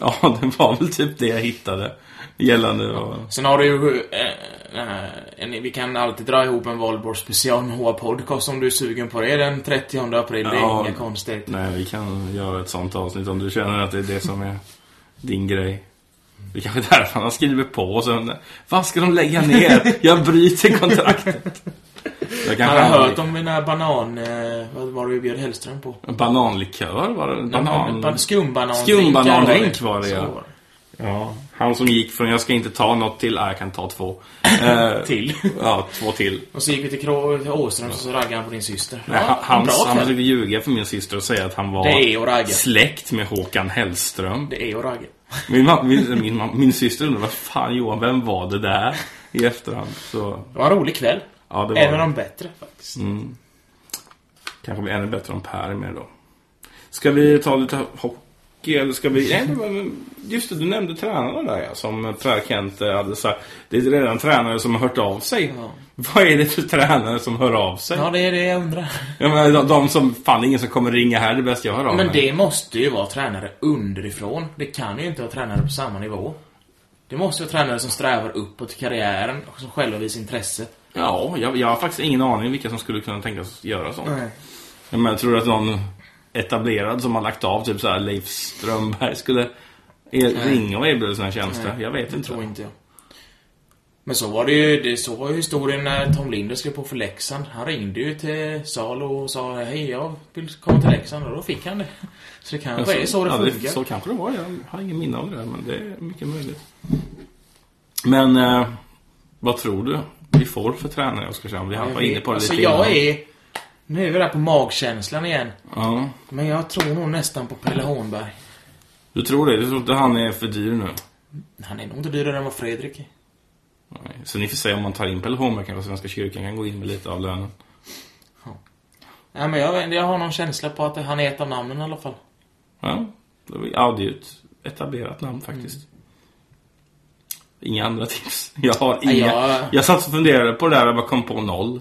ja, det var väl typ det jag hittade. Gällande och... Sen har du ju... Eh, en, vi kan alltid dra ihop en Valborg special med HA Podcast om du är sugen på det den 30 april. Det är inga konstigheter. Nej, vi kan göra ett sånt avsnitt om du känner att det är det som är din grej. Det är kanske är därför han har skrivit på och sen... Vad ska de lägga ner? Jag bryter kontraktet. Jag har hört om den här banan... Eh, vad var det vi bjöd Hellström på? Bananlikör var det? Banan... Ban, skumbanan Skumbanandrink var det, ja. Ja, han som gick från jag ska inte ta något till, ah, jag kan ta två. Eh, Till. Ja, två till. Och så gick vi till Krå- till Åström och så raggade han på din syster. Nej, han, han, bra han försökte ljuga för min syster och säga att han var släkt med Håkan Hellström. Det är att ragga. Min, min, min, min syster undrar, vad fan Johan, vem var det där? I efterhand. Så, Det var en rolig kväll. Ja, det En av var de bättre faktiskt. kanske blir ännu bättre om Per med då. Ska vi ta lite hockey eller ska vi... Nej, men just det, du nämnde tränarna där ja, som Per Kent eh, hade sagt. Det är redan tränare som har hört av sig. Ja. Vad är det för tränare som hör av sig? Ja, det är det jag undrar. Jag menar, de, de som, fan ingen som kommer ringa här, det är bäst jag hör av Men mig. det måste ju vara tränare underifrån. Det kan ju inte vara tränare på samma nivå. Det måste vara tränare som strävar uppåt i karriären och som själva visar intresse. Ja, jag, jag har faktiskt ingen aning vilka som skulle kunna tänkas göra sånt. Nej. Ja, Men jag tror att någon etablerad som har lagt av, typ så här Leif Strömberg, skulle er, ringa och erbjuda sina tjänster. Jag vet Det inte. tror inte jag. Men så var det ju, det, så var ju historien när Tom Linder skrev på för Leksand. Han ringde ju till Salo och sa hej jag vill komma till Leksand och då fick han det. Så det kanske är så det ja, funkar. så kanske det var. Jag har ingen minne av det där, men det är mycket möjligt. Men, eh, vad tror du vi får för tränare i Oskarshamn? Vi var inne på det alltså, lite jag innan. är... Nu är vi där på magkänslan igen. Ja, Men jag tror nog nästan på Pelle Hornberg. du tror det? Du tror inte han är för dyr nu? Han är nog inte dyrare än vad Fredrik är. Nej. Så ni får se om man tar in Pelle Holmberg kanske Svenska kyrkan kan gå in med lite av lönen. Nej, men jag, jag har någon känsla på att han är ett av namnen i alla fall. Ja, då är Audi ut. etablerat namn faktiskt. Inga andra tips. Jag har inga. jag- Jag satt och funderade på det där och bara kom på noll.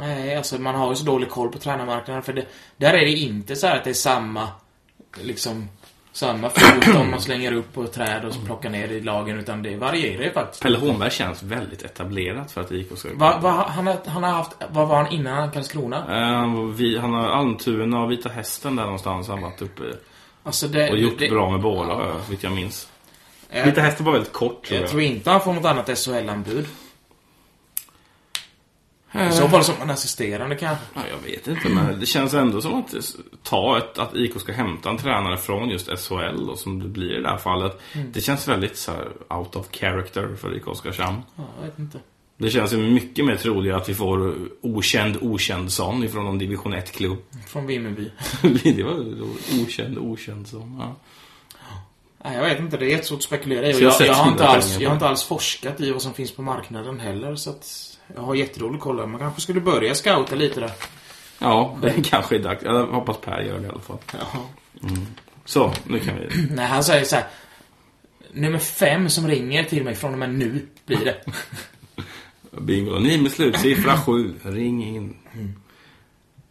Nej, alltså man har ju så dålig koll på tränarmarknaden. För det, där är det inte så här att det är samma, liksom, samma fot om man slänger upp på träd och så plockar ner i lagen. Utan det varierar ju faktiskt. Pelle Holmberg känns väldigt etablerat för att IK ska Va, va, han, har, han har haft, vad var han innan Karlskrona? Eh, vi, han har Almtuna och Vita Hästen där någonstans han varit uppe i. Alltså det, Och gjort det, bra med båda, ja. vitt jag minns. Jag, Vita Hästen var väldigt kort tror jag jag. tror inte han får något annat SHL-anbud. Eh. I så fall som en assisterande kanske. Ja, jag vet inte, men det känns ändå som att ta ett, att IK ska hämta en tränare från just SHL och som det blir i det här fallet. Det känns väldigt så här, out of character för IK Oskarshamn. Ja, jag vet inte. Det känns ju mycket mer troligt att vi får okänd Okändson ifrån någon division 1-klubb. Från Vimmerby. det var okänd Okändson. Ja. Nej, jag vet inte. Det är jättesvårt att spekulera i. Jag jag, jag, har 600 inte alls, jag har inte alls forskat i vad som finns på marknaden heller. Så att jag har jättedålig koll. Man kanske skulle börja scouta lite där. ja, det kanske är dags. Jag hoppas Per gör det i alla fall. Ja. Så, nu kan vi... Nej, han säger så här. Nummer fem som ringer till mig från och med nu blir det. Bingo. Ni med slutsiffra 7. Ring in.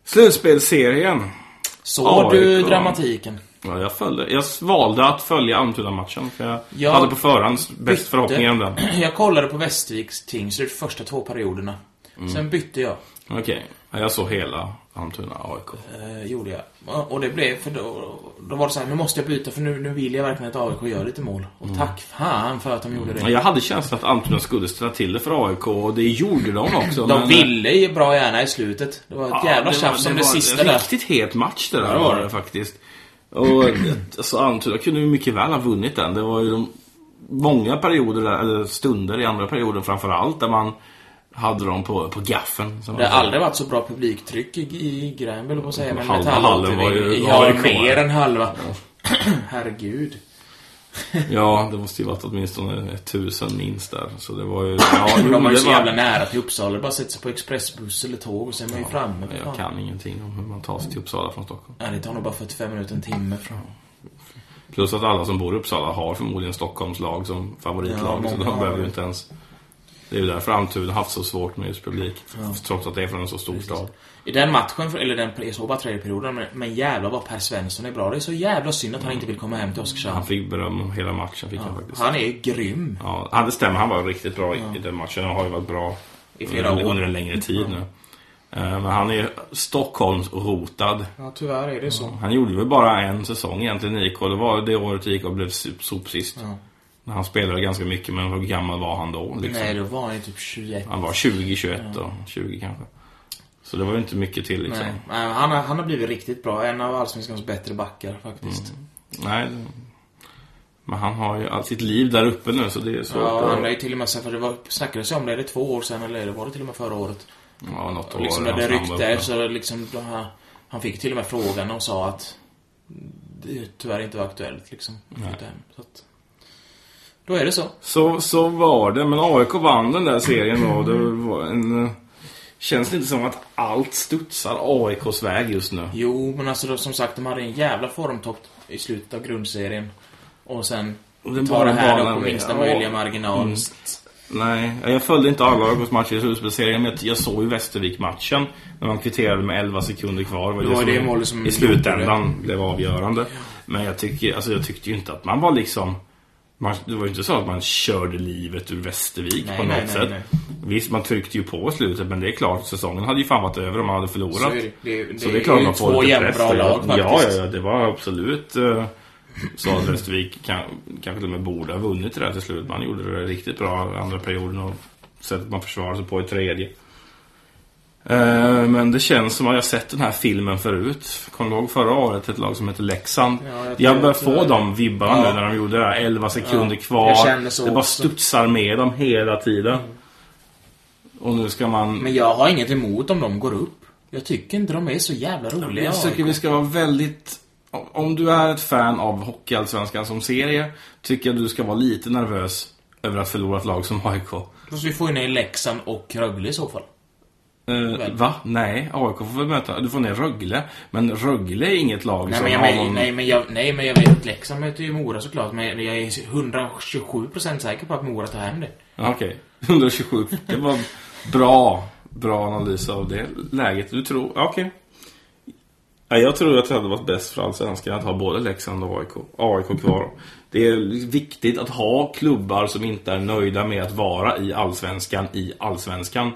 Slutspelsserien. Så AIK. du dramatiken. Ja, jag, följde, jag valde att följa Almtuna-matchen. För jag Jag hade på förhand bäst förhoppningar om den. Jag kollade på Västerviks Tingsryd första två perioderna. Mm. Sen bytte jag. Okej. Ja, Jag såg hela Almtuna-AIK. Eh, gjorde jag. Och- det blev, för då, då var det så här, nu måste jag byta för nu, nu vill jag verkligen att AIK gör lite mål. Och tack fan för att de gjorde det. Jag hade känslan att Almtuna skulle ställa till det för AIK och det gjorde de också. De men- ville ju bra gärna i slutet. Det var ett Ja, jävla det var- tjafs om det var sista en där. riktigt het match det där Ja, det var det. det faktiskt. Och alltså, Almtuna kunde ju mycket väl ha vunnit den. Det var ju de många perioder, där, eller stunder i andra perioden framför allt, där man hade dem på, på gaffeln. som Det har aldrig varit så bra publiktryck i, i Gränby, på att säga. Men Halva hallen var ju Ja, mer än halva. Herregud. Ja, det måste ju varit åtminstone tusen minst där. Så det var ju... Ja, jo, De var ju så var- jävla nära till Uppsala. Bara sätta sig på expressbuss eller tåg och sen är man ju framme. Jag fan. kan ingenting om hur man tar sig till Uppsala från Stockholm. Ja, det tar nog bara 45 minuter, en timme från. Plus att alla som bor i Uppsala har förmodligen Stockholms lag som favoritlag. Ja, så de behöver ju inte ens... Det är ju därför Almtuna har haft så svårt med just publik. Trots att det är från en så stor stad. I den matchen, eller den, jag såg bara tredje perioden, men, men jävlar vad Per Svensson är bra. Det är så jävla synd att han inte vill komma hem till Oskarshamn. Han fick beröm hela matchen. Fick han faktiskt. Han är grym. Ja, han- det stämmer. Han var riktigt bra i, i den matchen. Han har ju varit bra I flera under, år. under en längre tid nu. Eh, Men han är Stockholms-rotad. Ja, tyvärr är det så. Han gjorde väl bara en säsong egentligen i IK. Det var det året IK blev sop- sopsist. Ja. När han spelade ganska mycket, men hur gammal var han då? Liksom? Nej, då var han ju typ 21. Han var 20, 21 då. 20 kanske. Så det var ju inte mycket till liksom. Nej, Nej, han, har, han har blivit riktigt bra. En av Allsvenskans bättre backar faktiskt. Nej. det- Men han har ju allt sitt liv där uppe nu, så det är svårt Ja, att... han är ju till och med för det var, snackades ju om det, är det två år sedan eller var det till och med förra året? Ja, något år. Liksom är när det ryckte så liksom, han, han fick till och med frågan och sa att det tyvärr inte var aktuellt liksom. hem. Så att, då är det så. Så, så var det, men AIK vann den där serien då. Det var en... Känns det inte som att allt studsar AIKs väg just nu? Jo, men alltså då, som sagt, de hade en jävla formtopp i slutet av grundserien. Och sen Och den ta bara det här då på minsta möjliga marginal. Mm. Nej, jag följde inte alla AIKs matcher i slutspelsserien, men jag såg ju Västervik-matchen. När man kvitterade med 11 sekunder kvar. Det var som det målet som i slutändan blev avgörande. Men jag, tycker, alltså, jag tyckte ju inte att man var liksom... Man, det var ju inte så att man körde livet ur Västervik Nej, på något nej, nej, sätt. nej. Visst, man tryckte ju på slutet, men det är klart, säsongen hade ju fan varit över om man hade förlorat. Så är det. Det, det, Så det är klart ju man får lite press. lag. Ja, ja, ja, det var absolut eh, så att Västervik kan, kanske till och med borde ha vunnit det där till slut. Man gjorde det riktigt bra andra perioden och sättet man försvarade sig på i tredje. Eh, Men det känns som att jag sett den här filmen förut. Kommer du ihåg förra året ett lag som heter Leksand? Ja, jag jag börjar få de vibbarna Ja. nu när de gjorde det här. 11 sekunder Ja, kvar. det bara också. studsar med dem hela tiden. Och nu ska man... Men jag har inget emot om de går upp. Jag tycker inte de är så jävla roliga. Jag tycker vi ska vara väldigt... Om du är ett fan av Hockeyallsvenskan som serie, tycker jag du ska vara lite nervös över att förlora ett lag som AIK. Fast vi får ju ner Leksand och Rögle i så fall. Väl? va? Nej, AIK får väl möta... Du får ner Rögle. Men Rögle är inget lag Nej som men, jag, har någon... nej, men jag, nej, men jag vet att Leksand möter ju Mora såklart. Men jag är 127% säker på att Mora tar hem det. Okej, 127. Det var bra, bra analys av det läget. Du tror... Okej. Ja, jag tror att det hade varit bäst för Allsvenskan att ha både Leksand och AIK, AIK kvar. Det är viktigt att ha klubbar som inte är nöjda med att vara i Allsvenskan i Allsvenskan.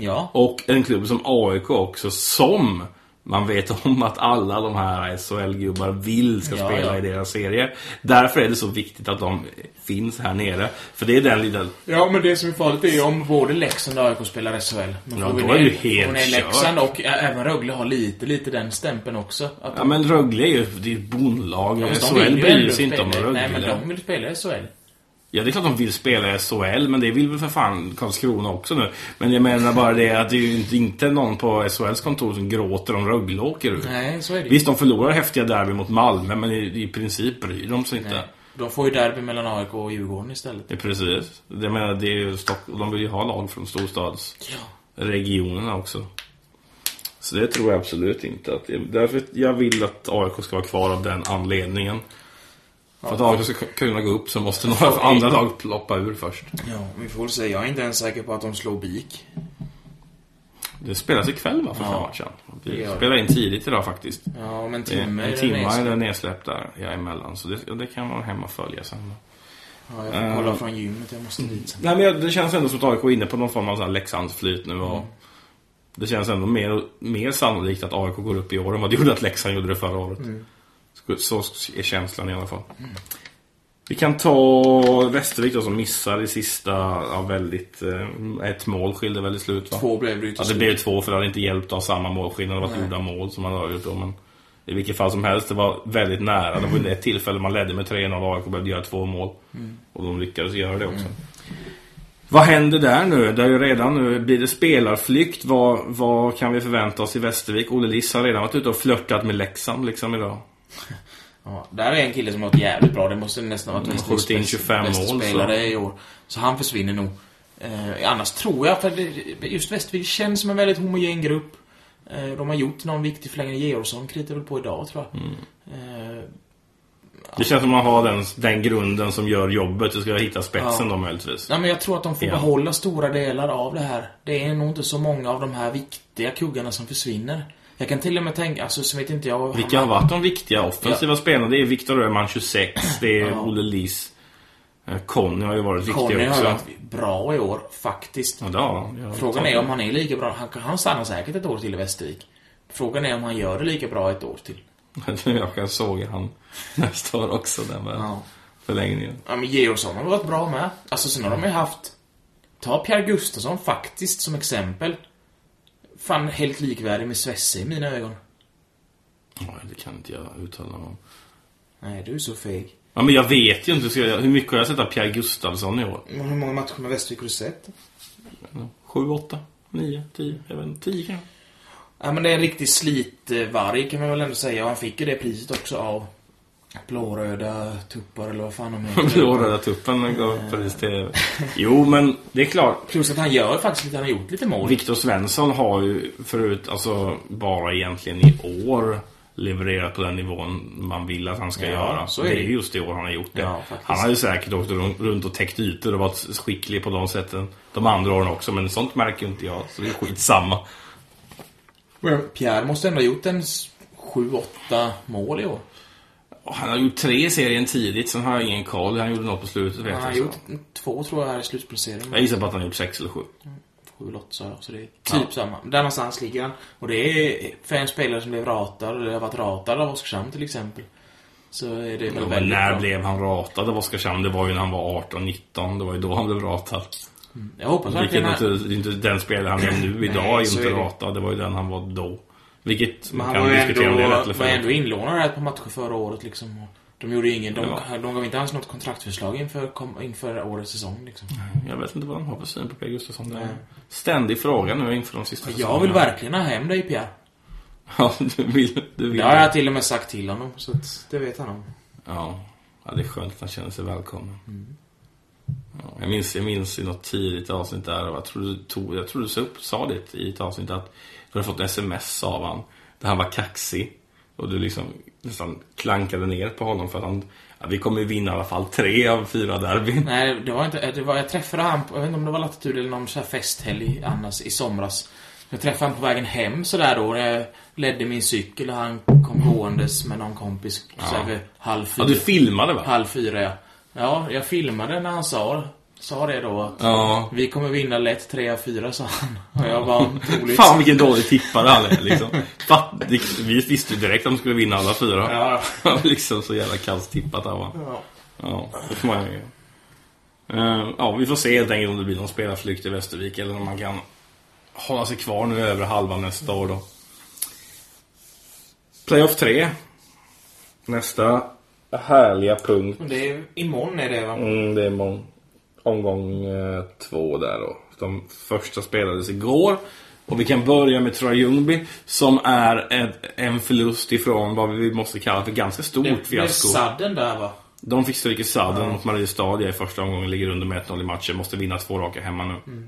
Ja. Och en klubb som AIK också, som man vet om att alla de här SHL-gubbar vill ska Ja, spela ja. i deras serier. Därför är det så viktigt att de finns här nere. För det är den lilla... Ja, men det som är farligt är ju om både Leksand och AIK spelar SHL. Men Ja, då är det ju helt ner. Leksand och även Rögle har lite, lite den stämpeln också. Att Ja men Rögle är ju det är ett bondlag. Ja, SHL bryr sig inte om Rögle. Nej, men de vill spela SHL. Ja, det är klart de vill spela i SHL, men det vill väl för fan Karlskrona också nu. Men jag menar bara det att det är ju inte, någon på SHLs kontor som gråter om Rögle åker ut. Nej, så är det. Visst, de förlorar häftiga derby mot Malmö, men i, i princip bryr de sig inte. Nej. De får ju derby mellan AIK och Djurgården istället. Är precis. Jag menar, det är ju Stock... de vill ju ha lag från storstadsregionerna Ja. också. Så det tror jag absolut inte. Att därför jag vill att AIK ska vara kvar av den anledningen. För att AIK ska kunna gå upp så måste några andra lag ploppa ur först. Ja, vi får väl se. Jag är inte ens säker på att de slår BIK. Det spelas ikväll va, för Ja, matchen. det Vi spelar in tidigt idag faktiskt. Ja, om en timme en timme är det nedsläppt där jag emellan. Så det, ja, det kan man hemma följa sen. Ja, jag får kolla från gymmet. Jag måste dit sen. Nej, men det känns ändå som att AIK är inne på någon form av Leksandsflyt nu. Och Det känns ändå mer, mer sannolikt att AIK går upp i år än vad det gjorde att Leksand gjorde det förra året. Så så är känslan i alla fall. Vi kan ta Västervik då som missar i sista, ja, väldigt, eh, ett mål skilde väl i slut va? Två blev det ju Ja, det blev två för det hade inte hjälpt ha samma målskillnad. Det var gjorda mål som man har gjort då. Men i vilket fall som helst, det var väldigt nära. Det var ju ett tillfälle man ledde med 3-0 och AIK behövde göra två mål. Och de lyckades göra det också. Vad händer där nu? Det är ju redan nu, blir det spelarflykt? Vad, vad kan vi förvänta oss i Västervik? Olle Liss har redan varit ute och flörtat med Leksand liksom idag. Ja, där är en kille som har varit jävligt bra. Det måste nästan Västerviks skjutit in bästa- 25 mål, bästa så. spelare i år. Så han försvinner nog. Eh, annars tror jag, för det, just Västervik känns som en väldigt homogen grupp. Eh, de har gjort någon viktig förlängning. Georgsson kritar väl på idag, tror jag. Mm. Eh, Det känns som att man har den, den grunden som gör jobbet. Du ska hitta spetsen Ja. då möjligtvis. Nej, men jag tror att de får Ja. behålla stora delar av det här. Det är nog inte så många av de här viktiga kuggarna som försvinner. Jag kan till och med tänka, alltså så vet inte jag... Vilka har varit de viktiga offensiva spelarna? Det är Viktor Öhman 26, det är Ja. Olle Liss. Eh, Conny har ju varit viktig Conny har också. varit bra i år, faktiskt. Ja, har. Jag Frågan är om han är lika bra. Han, han stannar säkert ett år till i Västervik. Frågan är om han gör det lika bra ett år till. Jag kan såga han nästa år också med Ja. förlängningen. Ja, men Georgsson har varit bra med. Alltså, sen har de ju haft... Ta Pierre Gustafsson faktiskt som exempel. Fan, helt likvärdig med Svesse i mina ögon. Ja, det kan inte jag uttala mig om. Nej, du är så feg. Ja, men jag vet ju inte. Jag, hur mycket har jag sett av Pierre Gustafsson i år? Men Hur många matcher med Västervik har du sett? Sju, åtta, nio, tio, jag vet inte, tio kanske. Ja, men det är en riktig slitvarg kan man väl ändå säga. Och han fick ju det priset också av blåröda tuppar eller vad fan de heter. Blåröda tuppen gav pris till... Jo, men det är klart. Plus att han gör faktiskt lite, han har gjort lite mål. Viktor Svensson har ju förut, alltså bara egentligen i år levererat på den nivån man vill att han ska Ja, göra. så det är är det. ju just i år han har gjort det. Ja, han har ju säkert åkt run- runt och täckt ytor och varit skicklig på de sätten de andra åren också. Men sånt märker inte jag, så det är skitsamma. Pierre måste ändå ha gjort en s- sju, åtta mål i år. Han har gjort tre i serien tidigt, sen har jag ingen koll. Han gjorde något på slutet vet Han har gjort två, tror jag, här i slutplaceringen. Jag gissar på att han har gjort sex eller sju. Sju åtta, sa jag. Så det är typ samma. Där någonstans ligger han. Och det är en spelare som blev ratad, eller har varit ratad av Oskarshamn till exempel. Så är det väl Ja, väldigt när bra. blev han ratad av Oskarshamn? Det var ju när han var 18-19. Det var ju då han blev ratad. Jag hoppas Vilket verkligen att... inte, den spelare han är nu Nej, idag är ju inte ratad. Det var ju den han var då. Vilket man kan diskutera om det är rätt eller var ändå fel. inlånad ett par matcher förra året liksom. De gjorde ingen... De, Ja. de gav inte ens något kontraktförslag inför, kom, inför årets säsong liksom. Jag vet inte vad han har för syn på P. Gustafsson. Det är en ständig fråga nu inför de sista Jag säsongerna. vill verkligen ha hem dig Pierre. Ja, du vill, du vill Det har jag till och med sagt till honom, så det vet han om. Ja. ja, det är skönt att han känner sig välkommen. Ja, jag, minns, jag minns i något tidigt avsnitt där, och jag tror du, tog, jag tror du sa, upp, sa det i ett avsnitt att du hade fått sms av han där han var kaxig. Och du liksom nästan klankade ner på honom för att han, ja, vi kommer vinna i alla fall tre av fyra derbyn. Nej, det var inte, det var, jag träffade han på, jag vet inte om det var latitud eller någon så här festhelg annars i somras. Jag träffade han på vägen hem sådär då. När jag ledde min cykel och han kom gåendes med någon kompis så här vid halv fyra. Ja, du filmade va? Halv fyra, ja. Ja, jag filmade när han sa, sa det då att Ja. vi kommer vinna lätt tre av fyra, sa han. Och jag var otroligt... Fan vilken dålig tippare han är liksom. Vi visste ju direkt att de skulle vinna alla fyra. Ja. liksom så jävla kallt tippat av honom. ja. Ja, det får man ju. Eh, Ja, vi får se helt enkelt om det blir någon spelarflykt i Västervik eller om man kan hålla sig kvar nu över halva nästa år då. Playoff 3. Nästa härliga punkt. Det är, imorgon är det va? Mm, det är mång- omgång eh, två där då. De första spelades igår. Och vi kan börja med Troja Ljungby som är ett, en förlust ifrån vad vi måste kalla för ganska stort Det fiasko. sadden där va? De fick stryk i sadden mot Mariestad i första omgången, ligger under med 1-0 i matchen, måste vinna två raka hemma nu.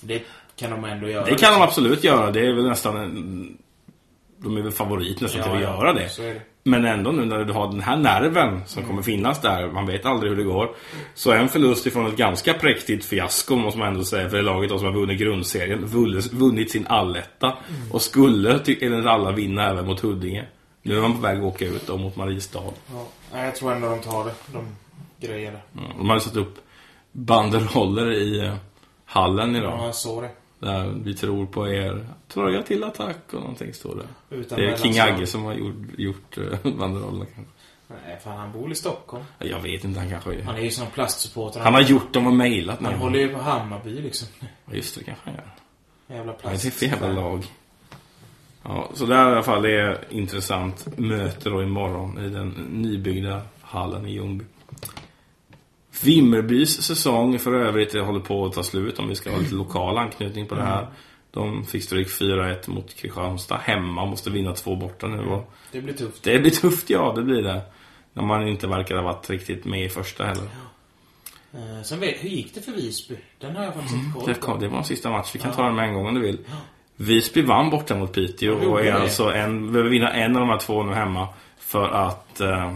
Det kan de ändå göra. Det kan de absolut göra, det är väl nästan en, De är väl favorit nästan till att göra det. Men ändå nu när du har den här nerven som kommer finnas där, man vet aldrig hur det går. Så en förlust ifrån ett ganska präktigt fiasko måste man ändå säga för det laget då som har vunnit grundserien, vunnit, sin alletta och skulle enligt alla vinna även mot Huddinge. Nu är man på väg att åka ut då mot Mariestad. Ja. Jag tror ändå de tar det. De grejer det. Ja, De hade satt upp banderoller i eh, hallen idag. Ja, jag såg det. Där vi tror på er. Troja till attack och någonting står det. Utan Det är King. Agge som har gjort, gjort eh, banderollerna kanske. Nej, fan han bor i Stockholm. Jag vet inte, han kanske... Han är ju som plastsupporter. Han har gjort dem och mejlat Han nu. håller ju på Hammarby liksom. Ja, Just det, kanske han gör. Jävla Vad är plast. det för jävla lag? Ja, så det här i alla fall är intressant möte då imorgon i den nybyggda hallen i Ljungby. Vimmerbys säsong för övrigt håller på att ta slut om vi ska ha lite lokal anknytning på det här. De fick stryk 4-1 mot Kristianstad hemma, måste vinna två borta nu. Och Det blir tufft. det blir tufft, ja det blir det. När man inte verkar ha varit riktigt med i första heller. Eh, sen vet, hur gick det för Visby? Den har jag faktiskt inte koll Det, på. det var en sista match. Vi kan ta den med en gång om du vill. Visby vann borta mot Piteå Ja, och är det. alltså en, behöver vinna en av de här två nu hemma för att eh,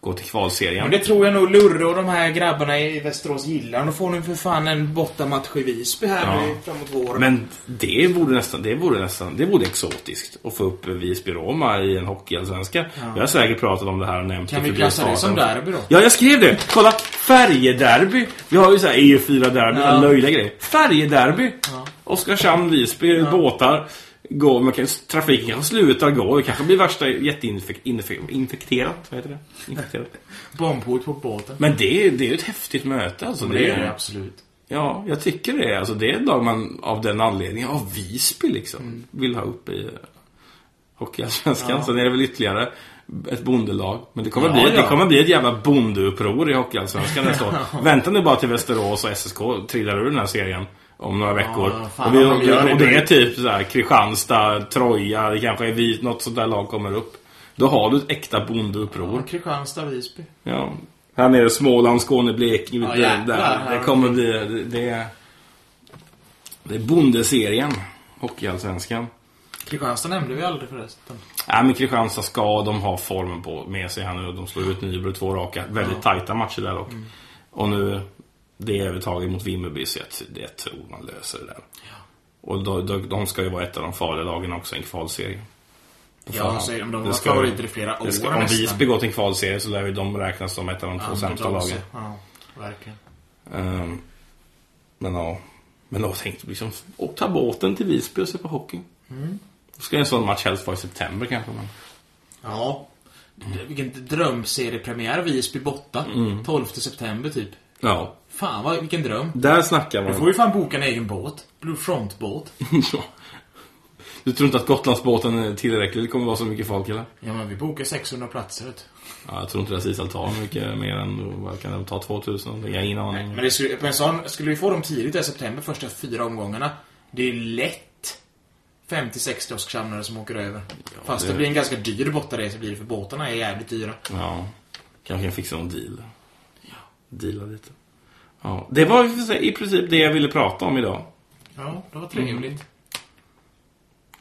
gå till kvalserien. Men det tror jag nog Lurre och de här grabbarna i Västerås gillar. Då får ni för fan en bortamatch i Visby här Ja. framåt våren. Men det vore nästan, det vore nästan, det vore exotiskt att få upp Visby-Roma i en hockeyallsvenska. Vi har säkert pratat om det här och nämnt kan det vi klassa det som derby då? Ja, jag skrev det! Kolla! Färjederby! Vi har ju såhär E4-derby, Ja. löjliga grejer. Färjederby! Ja. Oskarshamn, Visby, båtar. Går, man kan, trafiken kanske slutar gå. Det kanske blir värsta jätteinfekterat. Vad heter det? Infekterat. Bombhot på båten. Men det, är- det är ju ett häftigt möte alltså. Men det är det absolut. Ja, jag tycker det. Alltså, det är ett lag man av den anledningen, av Visby liksom, Mm. vill ha upp i Hockeyallsvenskan. Ja. Sen är det väl ytterligare ett bondelag. Men det kommer, Ja, bli, ja. det kommer bli ett jävla bondeuppror i Hockeyallsvenskan nästa år. Vänta nu bara till Västerås och SSK trillar ur den här serien om några veckor. fan, och, vi, de gör och det är typ så här, Kristianstad, Troja, det kanske är vi, något sånt där lag kommer upp. Då har du ett äkta bondeuppror. Ja, Kristianstad, Visby. Ja. Här nere Småland, Skåne, Blekinge. Ja, det, jävlar. där, det kommer bli... Det, det, är- det är bondeserien. Hockeyallsvenskan. Kristianstad nämnde vi aldrig förresten. Ja, men Kristianstad ska de ha formen på med sig här nu. De slår ut Nybro två raka. Väldigt tajta matcher där dock. Och nu, det är övertaget mot Vimmerby så jag, det jag tror man löser det där. Och då, då, de ska ju vara ett av de farliga lagen också i en kvalserie. Ja, så de Det var ska- favoriter i flera år ska, om nästan. Visby går till en kvalserie så lär ju de räknas som ett av de två Ja, sämsta lagen. Ja, verkligen. Ehm, men ja. Men då tänkte vi liksom, och ta båten till Visby och se på hockey. Då ska en sån match helst vara i september kanske. Men... Ja. Det- Vilken drömseriepremiär Visby borta. Mm. 12 september typ. Ja, Fan vad, vilken dröm. där snackar Du man. får ju fan boka en egen båt. Blue Front-båt. Ja. Du tror inte att Gotlandsbåten är tillräcklig? Det kommer vara så mycket folk eller? Ja men vi bokar 600 platser vet du. Ja, jag tror inte det Israel tar mycket mer än, vad kan det ta, 2000? Jag har ingen aning. Men det skulle, på en sån, skulle vi få dem tidigt i september, första fyra omgångarna. Det är lätt 50-60 Oskarshamnare som åker över. Fast det... det- blir en ganska dyr bortaresa blir det, för båtarna är jävligt dyra. Ja, kanske kan fixa någon deal. Deala lite. Ja, det var i princip det jag ville prata om idag. Ja, det var trevligt.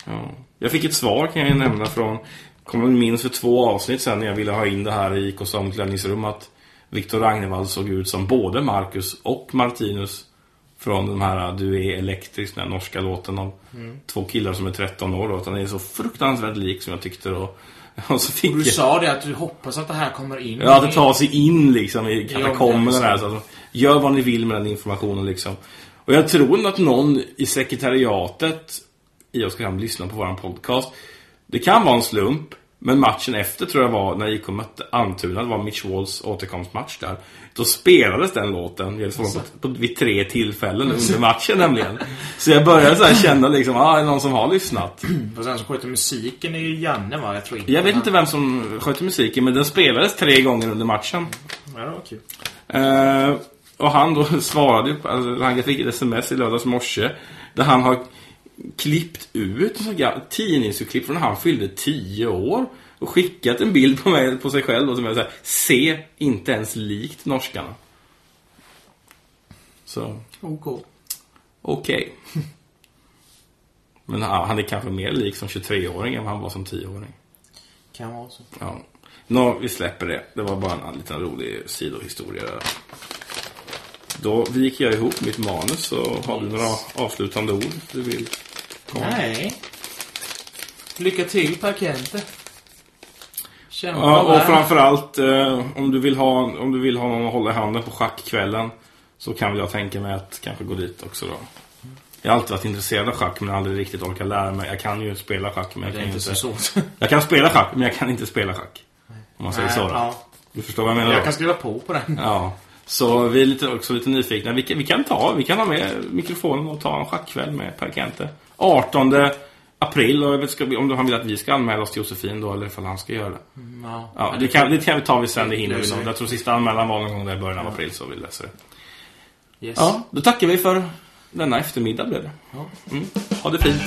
Ja. Jag fick ett svar kan jag ju nämna från Kommer minns för två avsnitt sen när jag ville ha in det här i IKs omklädningsrum att Viktor Ragnevall såg ut som både Marcus och Martinus från de här Du är elektrisk, den norska låten av Mm. två killar som är 13 år att han är så fruktansvärt lik som jag tyckte då. Och så fick Och du jag... sa det att du hoppas att det här kommer in. Ja, att det tar sig in liksom i katakomberna där. Så att, gör vad ni vill med den informationen liksom. Och jag tror att någon i sekretariatet i Oskarshamn lyssnar på våran podcast. Det kan vara en slump. Men matchen efter tror jag var när IK mötte Antuna. Det var Mitch Walls återkomstmatch där. Då spelades den låten jag på, på, vid tre tillfällen under matchen nämligen. Så jag började så här känna liksom, ah, är det någon som har lyssnat? Och sen som sköter musiken är ju Janne va? Jag tror inte. Jag vet inte vem som skötte musiken, men den spelades tre gånger under matchen. Ja, det var kul. Eh, och han då svarade ju, alltså, han fick ett sms i lördags morse där han har klippt ut tidningsurklipp från när han fyllde 10 år och skickat en bild på mig på sig själv och som jag säger se inte ens likt norskarna. Så, OK. okej. Men ja, han är kanske mer lik som 23-åring än vad han var som 10-åring. Kan vara så. Ja. Nå, vi släpper det. Det var bara en liten rolig sidohistoria där. Då viker jag ihop mitt manus så har du några avslutande ord du vill? Nej. Lycka till Per Kente. Kämpa Ja, och där. framförallt eh, om, du vill ha, om du vill ha någon att hålla i handen på schackkvällen så kan väl jag tänka mig att kanske gå dit också då. Jag har alltid varit intresserad av schack men aldrig riktigt orkat lära mig. Jag kan ju spela schack men jag kan inte inte... så svårt. Jag kan spela schack men jag kan inte spela schack. Om man säger Nej, så då. ja. Du förstår vad jag menar Jag då? kan skriva på på den. Ja, så vi är lite, också lite nyfikna. Vi kan, vi kan ta, vi kan ha med mikrofonen och ta en schackkväll med Per Kente. 18 april och ska om han vill att vi ska anmäla oss till Josefin då eller ifall han ska göra det. Ja. Ja, det kan, det kan vi ta vi sen, det hinner vi nog. vi. Jag tror sista anmälan var någon gång där i början av april så vi läser det. Yes. Ja, då tackar vi för denna eftermiddag blev det. Ja. Mm. Ha det fint.